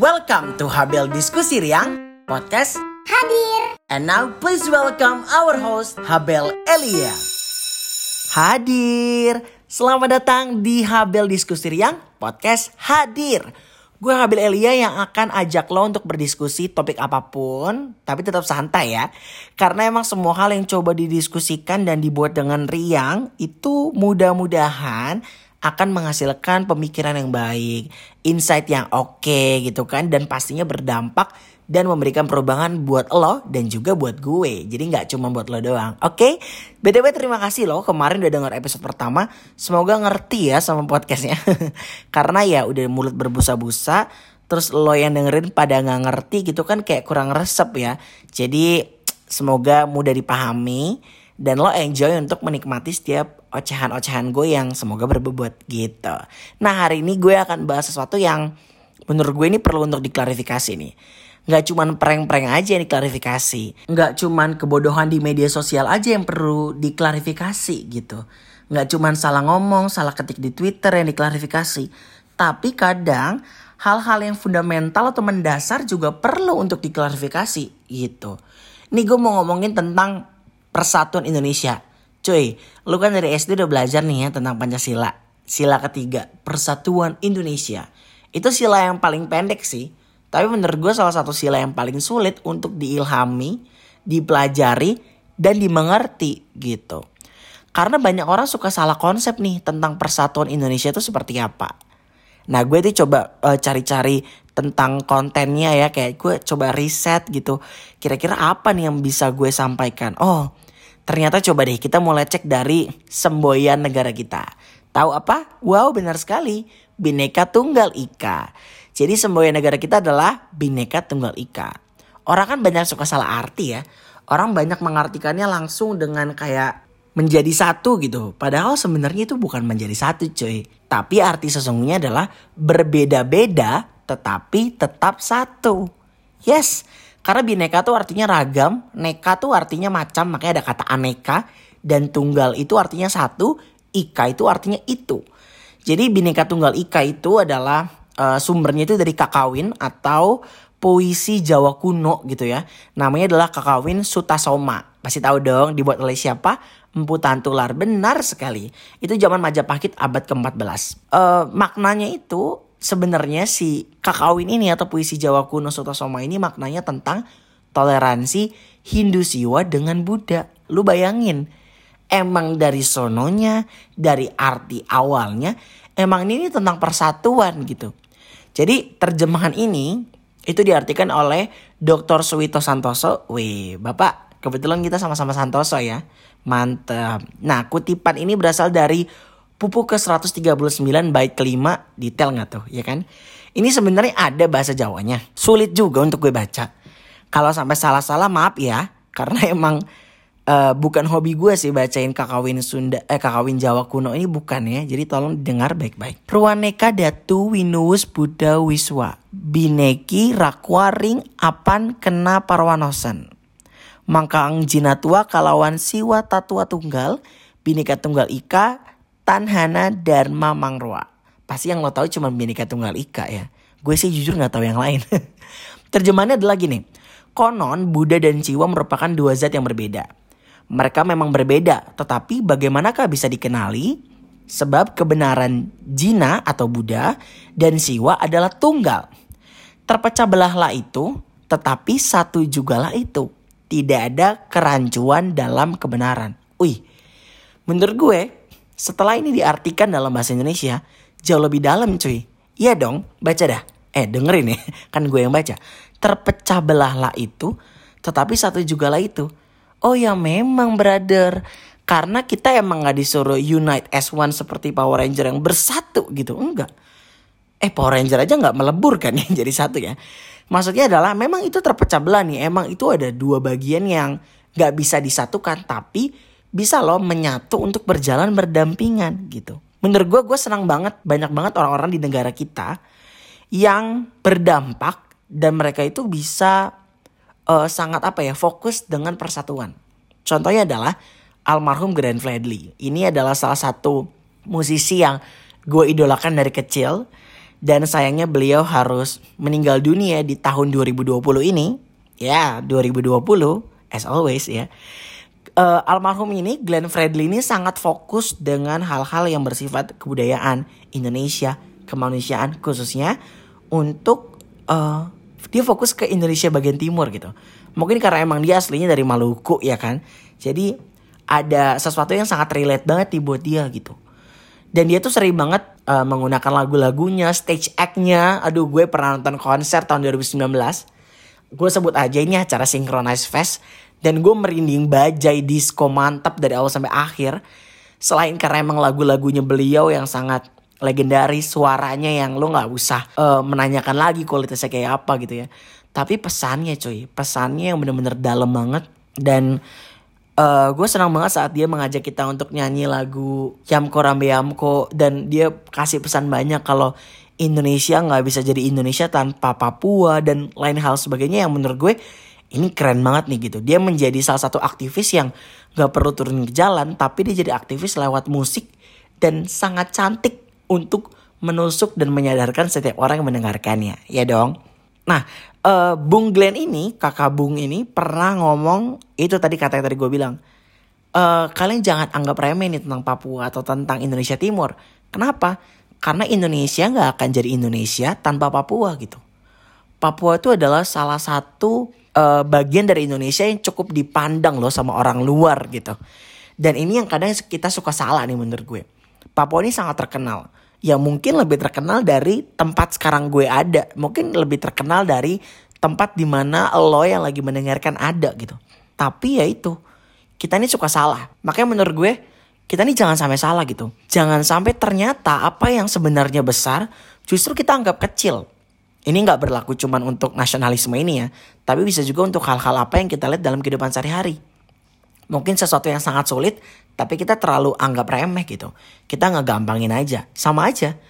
Welcome to Habel Diskusi Riang Podcast. Hadir. And now please welcome our host Habel Elia. Hadir. Selamat datang di Habel Diskusi Riang Podcast. Hadir. Gue Habel Elia yang akan ajak lo untuk berdiskusi topik apa pun, tapi tetap santai ya. Karena emang semua hal yang coba didiskusikan dan dibuat dengan riang itu mudah-mudahan akan menghasilkan pemikiran yang baik, insight yang oke okay, gitu kan, dan pastinya berdampak dan memberikan perubahan buat lo dan juga buat gue. Jadi nggak cuma buat lo doang. Oke? Okay? BTW terima kasih lo kemarin udah denger episode pertama. Semoga ngerti ya sama podcastnya. Karena ya udah mulut berbusa-busa. Terus lo yang dengerin pada nggak ngerti gitu kan kayak kurang resep ya. Jadi semoga mudah dipahami. Dan lo enjoy untuk menikmati setiap ocehan-ocehan gue yang semoga berbobot gitu. Nah hari ini gue akan bahas sesuatu yang menurut gue ini perlu untuk diklarifikasi nih. Nggak cuman prank-prank aja yang diklarifikasi. Nggak cuman kebodohan di media sosial aja yang perlu diklarifikasi gitu. Nggak cuman salah ngomong salah ketik di twitter yang diklarifikasi. Tapi kadang hal-hal yang fundamental atau mendasar juga perlu untuk diklarifikasi gitu. Ini gue mau ngomongin tentang persatuan Indonesia cuy lu kan dari SD udah belajar nih ya tentang Pancasila sila ketiga persatuan Indonesia itu sila yang paling pendek sih tapi menurut gue salah satu sila yang paling sulit untuk diilhami, dipelajari, dan dimengerti gitu. Karena banyak orang suka salah konsep nih tentang persatuan Indonesia itu seperti apa. Nah gue tuh coba uh, cari-cari tentang kontennya ya kayak gue coba riset gitu. Kira-kira apa nih yang bisa gue sampaikan. Oh ternyata coba deh kita mulai cek dari semboyan negara kita. Tahu apa? Wow benar sekali. Bineka Tunggal Ika. Jadi semboyan negara kita adalah Bhinneka Tunggal Ika. Orang kan banyak suka salah arti ya. Orang banyak mengartikannya langsung dengan kayak menjadi satu gitu. Padahal sebenarnya itu bukan menjadi satu cuy. Tapi arti sesungguhnya adalah berbeda-beda tetapi tetap satu. Yes, karena bineka tuh artinya ragam, neka tuh artinya macam, makanya ada kata aneka. Dan tunggal itu artinya satu, ika itu artinya itu. Jadi bineka tunggal ika itu adalah uh, sumbernya itu dari kakawin atau puisi Jawa kuno gitu ya. Namanya adalah kakawin Sutasoma. Pasti tahu dong dibuat oleh siapa? Empu Tantular. Benar sekali. Itu zaman Majapahit abad ke-14. Uh, eh, maknanya itu sebenarnya si kakawin ini atau puisi Jawa kuno Sutasoma ini maknanya tentang toleransi Hindu Siwa dengan Buddha. Lu bayangin, emang dari sononya, dari arti awalnya, emang ini tentang persatuan gitu. Jadi terjemahan ini itu diartikan oleh Dr. Suwito Santoso. Wih, Bapak, kebetulan kita sama-sama Santoso ya. Mantap. Nah, kutipan ini berasal dari pupuk ke-139 bait kelima. Detail nggak tuh, ya kan? Ini sebenarnya ada bahasa Jawanya. Sulit juga untuk gue baca. Kalau sampai salah-salah maaf ya. Karena emang uh, bukan hobi gue sih bacain kakawin Sunda eh kakawin Jawa kuno ini bukan ya. Jadi tolong dengar baik-baik. Purwaneka datu winuwus Buddha wiswa. Bineki rakwaring apan kena parwanosan. Mangkang jinatua kalawan siwa tatua tunggal. Bineka tunggal ika tanhana dharma mangrua. Pasti yang lo tahu cuma bineka tunggal ika ya. Gue sih jujur nggak tahu yang lain. Terjemahannya adalah gini. Konon Buddha dan Ciwa merupakan dua zat yang berbeda mereka memang berbeda, tetapi bagaimanakah bisa dikenali? Sebab kebenaran Jina atau Buddha dan Siwa adalah tunggal. Terpecah belahlah itu, tetapi satu jugalah itu. Tidak ada kerancuan dalam kebenaran. Wih, menurut gue, setelah ini diartikan dalam bahasa Indonesia, jauh lebih dalam cuy. Iya dong, baca dah. Eh dengerin ya, kan gue yang baca. Terpecah belahlah itu, tetapi satu jugalah itu. Oh ya memang brother. Karena kita emang gak disuruh unite as one seperti Power Ranger yang bersatu gitu. Enggak. Eh Power Ranger aja gak melebur kan yang jadi satu ya. Maksudnya adalah memang itu terpecah belah nih. Emang itu ada dua bagian yang gak bisa disatukan. Tapi bisa loh menyatu untuk berjalan berdampingan gitu. Menurut gue, gue senang banget banyak banget orang-orang di negara kita yang berdampak dan mereka itu bisa uh, sangat apa ya fokus dengan persatuan. Contohnya adalah almarhum Grand Fledley. Ini adalah salah satu musisi yang gue idolakan dari kecil Dan sayangnya beliau harus meninggal dunia di tahun 2020 ini. Ya, 2020 as always ya. Uh, almarhum ini Glenn Fredly ini sangat fokus dengan hal-hal yang bersifat kebudayaan Indonesia, kemanusiaan khususnya untuk uh, dia fokus ke Indonesia bagian timur gitu. Mungkin karena emang dia aslinya dari Maluku ya kan. Jadi ada sesuatu yang sangat relate banget buat dia gitu. Dan dia tuh sering banget uh, menggunakan lagu-lagunya, stage act-nya. Aduh gue pernah nonton konser tahun 2019. Gue sebut aja ini acara Synchronize Fest. Dan gue merinding bajai disco mantap dari awal sampai akhir. Selain karena emang lagu-lagunya beliau yang sangat legendaris, suaranya yang lo gak usah uh, menanyakan lagi kualitasnya kayak apa gitu ya. Tapi pesannya cuy, pesannya yang bener-bener dalam banget. Dan uh, gue senang banget saat dia mengajak kita untuk nyanyi lagu Yamko Rambe Yamko dan dia kasih pesan banyak kalau Indonesia nggak bisa jadi Indonesia tanpa Papua dan lain hal sebagainya yang menurut gue ini keren banget nih gitu. Dia menjadi salah satu aktivis yang gak perlu turun ke jalan tapi dia jadi aktivis lewat musik dan sangat cantik untuk menusuk dan menyadarkan setiap orang yang mendengarkannya. Ya dong. Nah, uh, Bung Glenn ini, kakak Bung ini pernah ngomong itu tadi kata yang tadi gue bilang. Uh, kalian jangan anggap remeh nih tentang Papua atau tentang Indonesia Timur. Kenapa? Karena Indonesia nggak akan jadi Indonesia tanpa Papua gitu. Papua itu adalah salah satu uh, bagian dari Indonesia yang cukup dipandang loh sama orang luar gitu. Dan ini yang kadang kita suka salah nih menurut gue. Papua ini sangat terkenal ya mungkin lebih terkenal dari tempat sekarang gue ada. Mungkin lebih terkenal dari tempat di mana lo yang lagi mendengarkan ada gitu. Tapi ya itu, kita ini suka salah. Makanya menurut gue, kita ini jangan sampai salah gitu. Jangan sampai ternyata apa yang sebenarnya besar, justru kita anggap kecil. Ini nggak berlaku cuman untuk nasionalisme ini ya, tapi bisa juga untuk hal-hal apa yang kita lihat dalam kehidupan sehari-hari. Mungkin sesuatu yang sangat sulit, tapi kita terlalu anggap remeh gitu. Kita ngegampangin aja. Sama aja.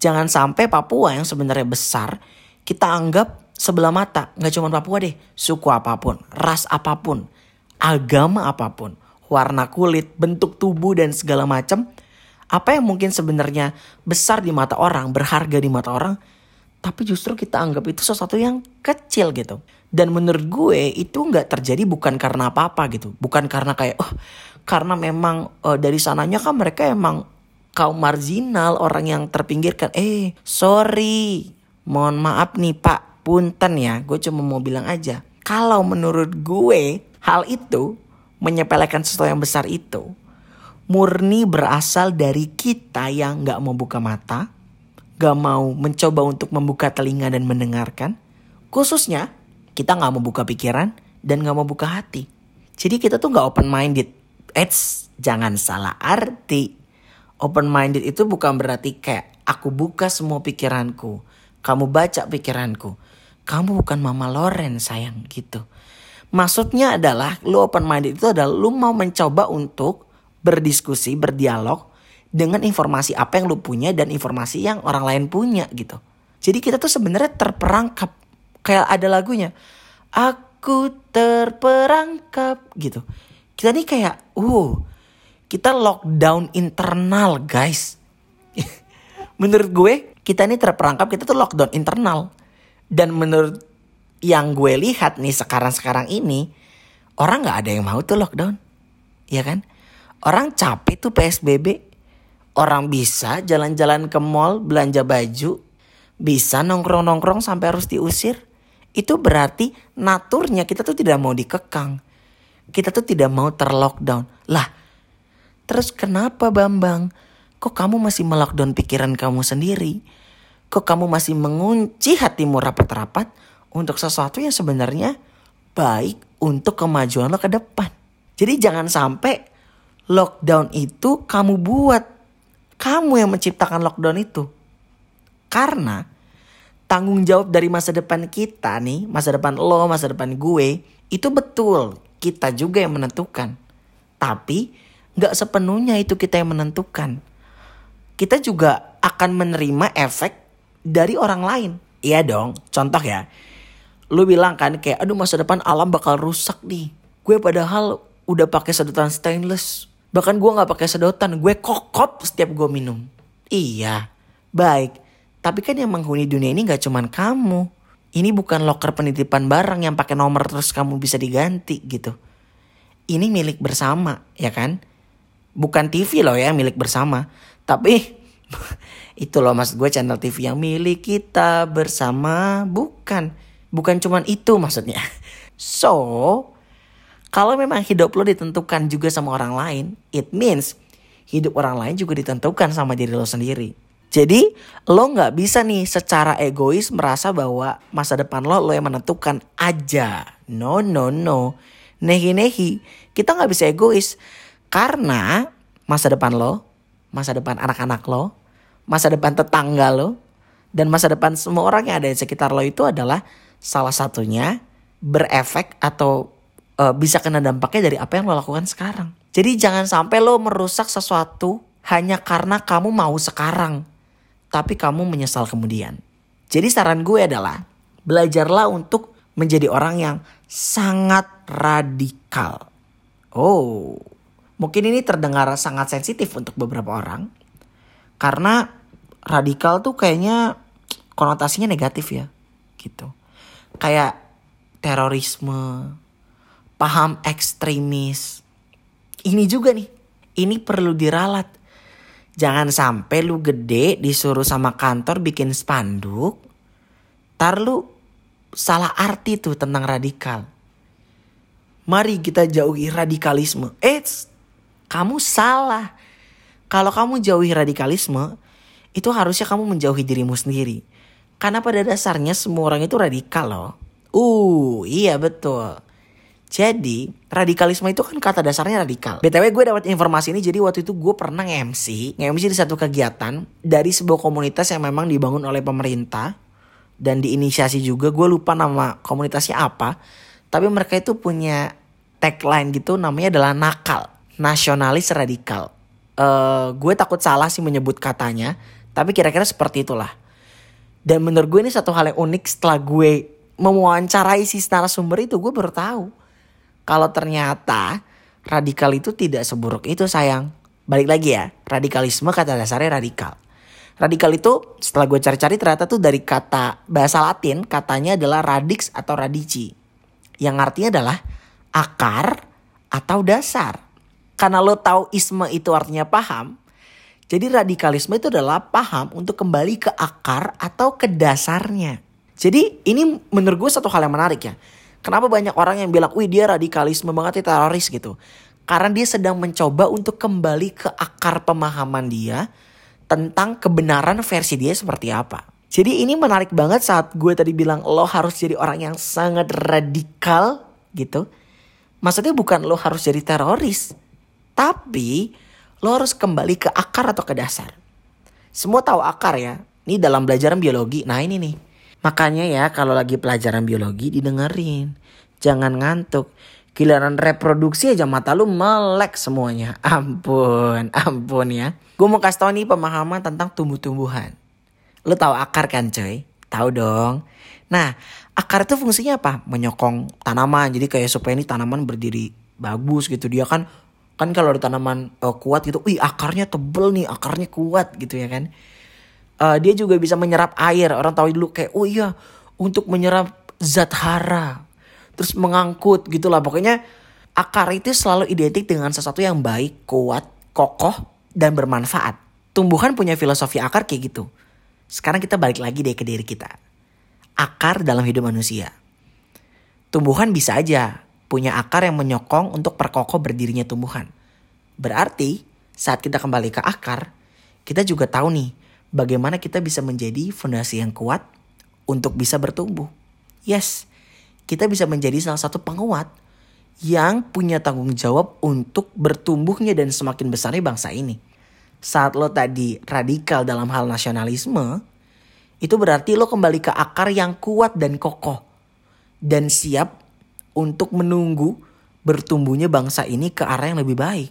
Jangan sampai Papua yang sebenarnya besar, kita anggap sebelah mata. Nggak cuma Papua deh. Suku apa pun, ras apa pun, agama apa pun, warna kulit, bentuk tubuh dan segala macam. Apa yang mungkin sebenarnya besar di mata orang, berharga di mata orang, tapi justru kita anggap itu sesuatu yang kecil gitu. Dan menurut gue itu nggak terjadi bukan karena apa-apa gitu. Bukan karena kayak, oh karena memang uh, dari sananya kan mereka emang kaum marginal, orang yang terpinggirkan. Eh, sorry, mohon maaf nih Pak, punten ya, gue cuma mau bilang aja. Kalau menurut gue, hal itu menyepelekan sesuatu yang besar itu murni berasal dari kita yang gak mau buka mata, gak mau mencoba untuk membuka telinga dan mendengarkan. Khususnya kita gak mau buka pikiran dan gak mau buka hati. Jadi kita tuh gak open minded Eits, jangan salah arti. Open minded itu bukan berarti kayak aku buka semua pikiranku. Kamu baca pikiranku. Kamu bukan Mama Loren sayang gitu. Maksudnya adalah lu open minded itu adalah lu mau mencoba untuk berdiskusi, berdialog dengan informasi apa yang lu punya dan informasi yang orang lain punya gitu. Jadi kita tuh sebenarnya terperangkap kayak ada lagunya. Aku terperangkap gitu kita nih kayak, uh, kita lockdown internal guys. menurut gue, kita ini terperangkap kita tuh lockdown internal. Dan menurut yang gue lihat nih sekarang-sekarang ini, orang gak ada yang mau tuh lockdown. Iya kan? Orang capek tuh PSBB. Orang bisa jalan-jalan ke mall, belanja baju. Bisa nongkrong-nongkrong sampai harus diusir. Itu berarti naturnya kita tuh tidak mau dikekang kita tuh tidak mau terlockdown. Lah, terus kenapa Bambang? Kok kamu masih melockdown pikiran kamu sendiri? Kok kamu masih mengunci hatimu rapat-rapat untuk sesuatu yang sebenarnya baik untuk kemajuan lo ke depan? Jadi jangan sampai lockdown itu kamu buat. Kamu yang menciptakan lockdown itu. Karena tanggung jawab dari masa depan kita nih, masa depan lo, masa depan gue, itu betul kita juga yang menentukan. Tapi gak sepenuhnya itu kita yang menentukan. Kita juga akan menerima efek dari orang lain. Iya dong, contoh ya. Lu bilang kan kayak aduh masa depan alam bakal rusak nih. Gue padahal udah pakai sedotan stainless. Bahkan gue gak pakai sedotan, gue kokop setiap gue minum. Iya, baik. Tapi kan yang menghuni dunia ini gak cuman kamu. Ini bukan loker penitipan barang yang pakai nomor terus kamu bisa diganti gitu. Ini milik bersama, ya kan? Bukan TV loh ya milik bersama. Tapi itu loh mas gue channel TV yang milik kita bersama. Bukan. Bukan cuman itu maksudnya. So, kalau memang hidup lo ditentukan juga sama orang lain, it means hidup orang lain juga ditentukan sama diri lo sendiri. Jadi lo nggak bisa nih secara egois merasa bahwa masa depan lo lo yang menentukan aja. No no no. Nehi nehi. Kita nggak bisa egois karena masa depan lo, masa depan anak-anak lo, masa depan tetangga lo, dan masa depan semua orang yang ada di sekitar lo itu adalah salah satunya berefek atau uh, bisa kena dampaknya dari apa yang lo lakukan sekarang. Jadi jangan sampai lo merusak sesuatu hanya karena kamu mau sekarang tapi kamu menyesal kemudian. Jadi saran gue adalah belajarlah untuk menjadi orang yang sangat radikal. Oh, mungkin ini terdengar sangat sensitif untuk beberapa orang. Karena radikal tuh kayaknya konotasinya negatif ya, gitu. Kayak terorisme, paham ekstremis. Ini juga nih, ini perlu diralat Jangan sampai lu gede disuruh sama kantor bikin spanduk. Tar lu salah arti tuh tentang radikal. Mari kita jauhi radikalisme. Eh, kamu salah. Kalau kamu jauhi radikalisme, itu harusnya kamu menjauhi dirimu sendiri. Karena pada dasarnya semua orang itu radikal loh. Uh, iya betul. Jadi radikalisme itu kan kata dasarnya radikal. BTW gue dapat informasi ini jadi waktu itu gue pernah nge-MC. Nge-MC di satu kegiatan dari sebuah komunitas yang memang dibangun oleh pemerintah. Dan diinisiasi juga gue lupa nama komunitasnya apa. Tapi mereka itu punya tagline gitu namanya adalah nakal. Nasionalis radikal. Uh, gue takut salah sih menyebut katanya. Tapi kira-kira seperti itulah. Dan menurut gue ini satu hal yang unik setelah gue mewawancarai si narasumber itu gue baru tahu kalau ternyata radikal itu tidak seburuk itu sayang. Balik lagi ya, radikalisme kata dasarnya radikal. Radikal itu setelah gue cari-cari ternyata tuh dari kata bahasa latin katanya adalah radix atau radici. Yang artinya adalah akar atau dasar. Karena lo tahu isme itu artinya paham. Jadi radikalisme itu adalah paham untuk kembali ke akar atau ke dasarnya. Jadi ini menurut gue satu hal yang menarik ya. Kenapa banyak orang yang bilang, wih dia radikalisme banget ya teroris gitu. Karena dia sedang mencoba untuk kembali ke akar pemahaman dia tentang kebenaran versi dia seperti apa. Jadi ini menarik banget saat gue tadi bilang lo harus jadi orang yang sangat radikal gitu. Maksudnya bukan lo harus jadi teroris. Tapi lo harus kembali ke akar atau ke dasar. Semua tahu akar ya. Ini dalam belajaran biologi. Nah ini nih. Makanya ya kalau lagi pelajaran biologi didengerin. Jangan ngantuk. Giliran reproduksi aja mata lu melek semuanya. Ampun, ampun ya. Gue mau kasih tau nih pemahaman tentang tumbuh-tumbuhan. Lu tahu akar kan coy? Tahu dong. Nah, akar itu fungsinya apa? Menyokong tanaman. Jadi kayak supaya ini tanaman berdiri bagus gitu. Dia kan kan kalau ada tanaman uh, kuat gitu, wih akarnya tebel nih, akarnya kuat gitu ya kan uh, dia juga bisa menyerap air. Orang tahu dulu kayak oh iya untuk menyerap zat hara. Terus mengangkut gitulah pokoknya akar itu selalu identik dengan sesuatu yang baik, kuat, kokoh dan bermanfaat. Tumbuhan punya filosofi akar kayak gitu. Sekarang kita balik lagi deh ke diri kita. Akar dalam hidup manusia. Tumbuhan bisa aja punya akar yang menyokong untuk perkokoh berdirinya tumbuhan. Berarti saat kita kembali ke akar, kita juga tahu nih bagaimana kita bisa menjadi fondasi yang kuat untuk bisa bertumbuh. Yes, kita bisa menjadi salah satu penguat yang punya tanggung jawab untuk bertumbuhnya dan semakin besarnya bangsa ini. Saat lo tadi radikal dalam hal nasionalisme, itu berarti lo kembali ke akar yang kuat dan kokoh. Dan siap untuk menunggu bertumbuhnya bangsa ini ke arah yang lebih baik.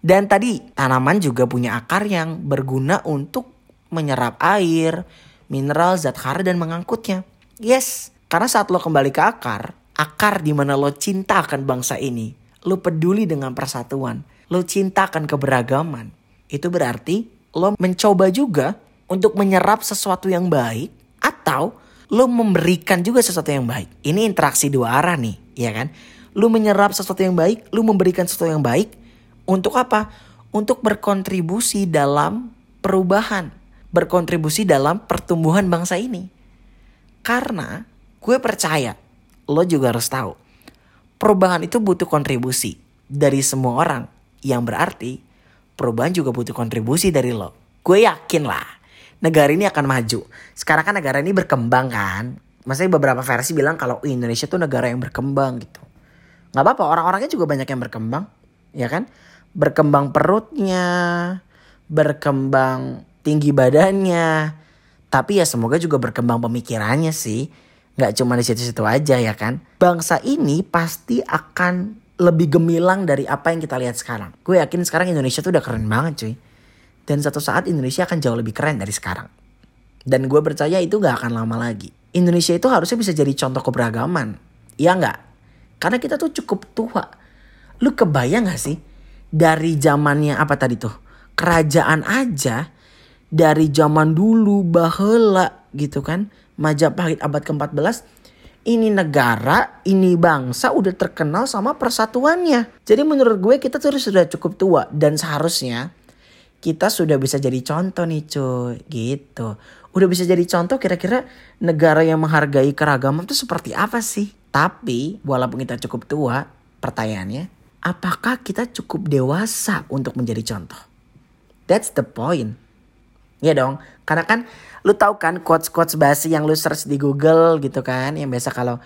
Dan tadi tanaman juga punya akar yang berguna untuk menyerap air, mineral, zat hara dan mengangkutnya. Yes, karena saat lo kembali ke akar, akar di mana lo cinta akan bangsa ini, lo peduli dengan persatuan, lo cinta akan keberagaman. Itu berarti lo mencoba juga untuk menyerap sesuatu yang baik atau lu memberikan juga sesuatu yang baik. Ini interaksi dua arah nih, ya kan? Lu menyerap sesuatu yang baik, lu memberikan sesuatu yang baik untuk apa? Untuk berkontribusi dalam perubahan, berkontribusi dalam pertumbuhan bangsa ini. Karena gue percaya, lo juga harus tahu, perubahan itu butuh kontribusi dari semua orang. Yang berarti perubahan juga butuh kontribusi dari lo. Gue yakin lah negara ini akan maju. Sekarang kan negara ini berkembang kan. Maksudnya beberapa versi bilang kalau Indonesia tuh negara yang berkembang gitu. Gak apa-apa orang-orangnya juga banyak yang berkembang. Ya kan? Berkembang perutnya. Berkembang tinggi badannya. Tapi ya semoga juga berkembang pemikirannya sih. Gak cuma di situ-situ aja ya kan. Bangsa ini pasti akan lebih gemilang dari apa yang kita lihat sekarang. Gue yakin sekarang Indonesia tuh udah keren banget cuy. Dan satu saat Indonesia akan jauh lebih keren dari sekarang. Dan gue percaya itu gak akan lama lagi. Indonesia itu harusnya bisa jadi contoh keberagaman. Iya gak? Karena kita tuh cukup tua. Lu kebayang gak sih? Dari zamannya apa tadi tuh? Kerajaan aja. Dari zaman dulu bahela gitu kan. Majapahit abad ke-14 ini negara, ini bangsa udah terkenal sama persatuannya. Jadi menurut gue kita tuh sudah cukup tua dan seharusnya kita sudah bisa jadi contoh nih cuy gitu. Udah bisa jadi contoh kira-kira negara yang menghargai keragaman itu seperti apa sih? Tapi walaupun kita cukup tua, pertanyaannya, apakah kita cukup dewasa untuk menjadi contoh? That's the point. Ya dong, karena kan lu tahu kan quotes-quotes basi yang lu search di Google gitu kan, yang biasa kalau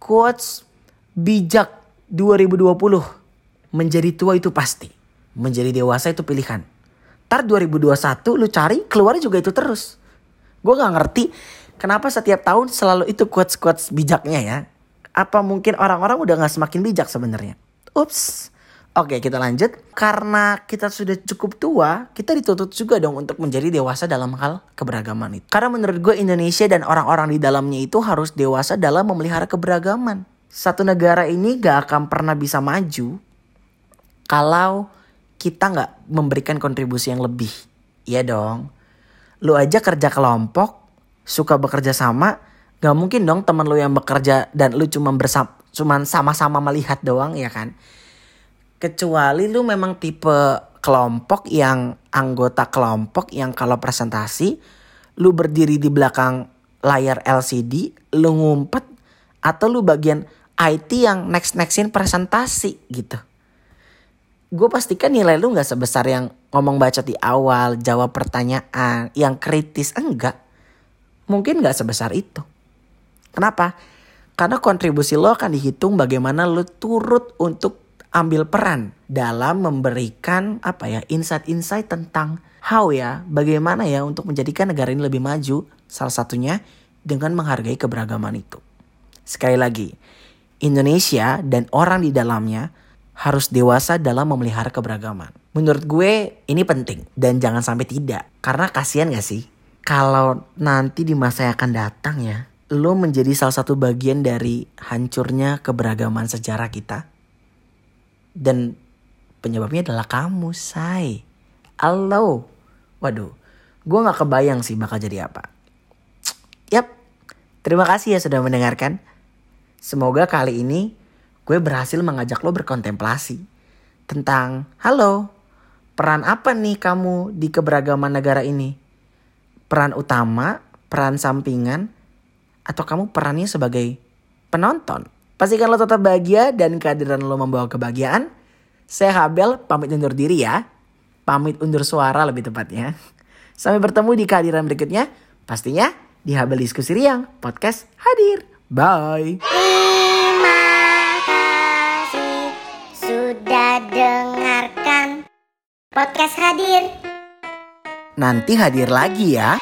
quotes bijak 2020 menjadi tua itu pasti, menjadi dewasa itu pilihan. Ntar 2021 lu cari keluar juga itu terus. Gue gak ngerti kenapa setiap tahun selalu itu quotes-quotes bijaknya ya. Apa mungkin orang-orang udah gak semakin bijak sebenarnya? Ups. Oke kita lanjut. Karena kita sudah cukup tua, kita dituntut juga dong untuk menjadi dewasa dalam hal keberagaman itu. Karena menurut gue Indonesia dan orang-orang di dalamnya itu harus dewasa dalam memelihara keberagaman. Satu negara ini gak akan pernah bisa maju kalau kita gak memberikan kontribusi yang lebih. Iya dong. Lu aja kerja kelompok, suka bekerja sama, gak mungkin dong temen lu yang bekerja dan lu cuma bersama, cuman sama-sama melihat doang ya kan Kecuali lu memang tipe kelompok yang anggota kelompok yang kalau presentasi lu berdiri di belakang layar LCD, lu ngumpet atau lu bagian IT yang next-nextin presentasi gitu. Gue pastikan nilai lu gak sebesar yang ngomong baca di awal, jawab pertanyaan, yang kritis. Enggak. Mungkin gak sebesar itu. Kenapa? Karena kontribusi lo akan dihitung bagaimana lo turut untuk ambil peran dalam memberikan apa ya insight-insight tentang how ya bagaimana ya untuk menjadikan negara ini lebih maju salah satunya dengan menghargai keberagaman itu. Sekali lagi, Indonesia dan orang di dalamnya harus dewasa dalam memelihara keberagaman. Menurut gue ini penting dan jangan sampai tidak. Karena kasihan gak sih kalau nanti di masa yang akan datang ya, lo menjadi salah satu bagian dari hancurnya keberagaman sejarah kita dan penyebabnya adalah kamu, say. Halo. Waduh, gue gak kebayang sih bakal jadi apa. Yap, terima kasih ya sudah mendengarkan. Semoga kali ini gue berhasil mengajak lo berkontemplasi tentang, halo, peran apa nih kamu di keberagaman negara ini? Peran utama, peran sampingan, atau kamu perannya sebagai penonton? Pastikan lo tetap bahagia dan kehadiran lo membawa kebahagiaan. Saya Habel, pamit undur diri ya. Pamit undur suara lebih tepatnya. Sampai bertemu di kehadiran berikutnya. Pastinya di Habel Diskusi Riang, podcast hadir. Bye. Terima kasih sudah dengarkan podcast hadir. Nanti hadir lagi ya.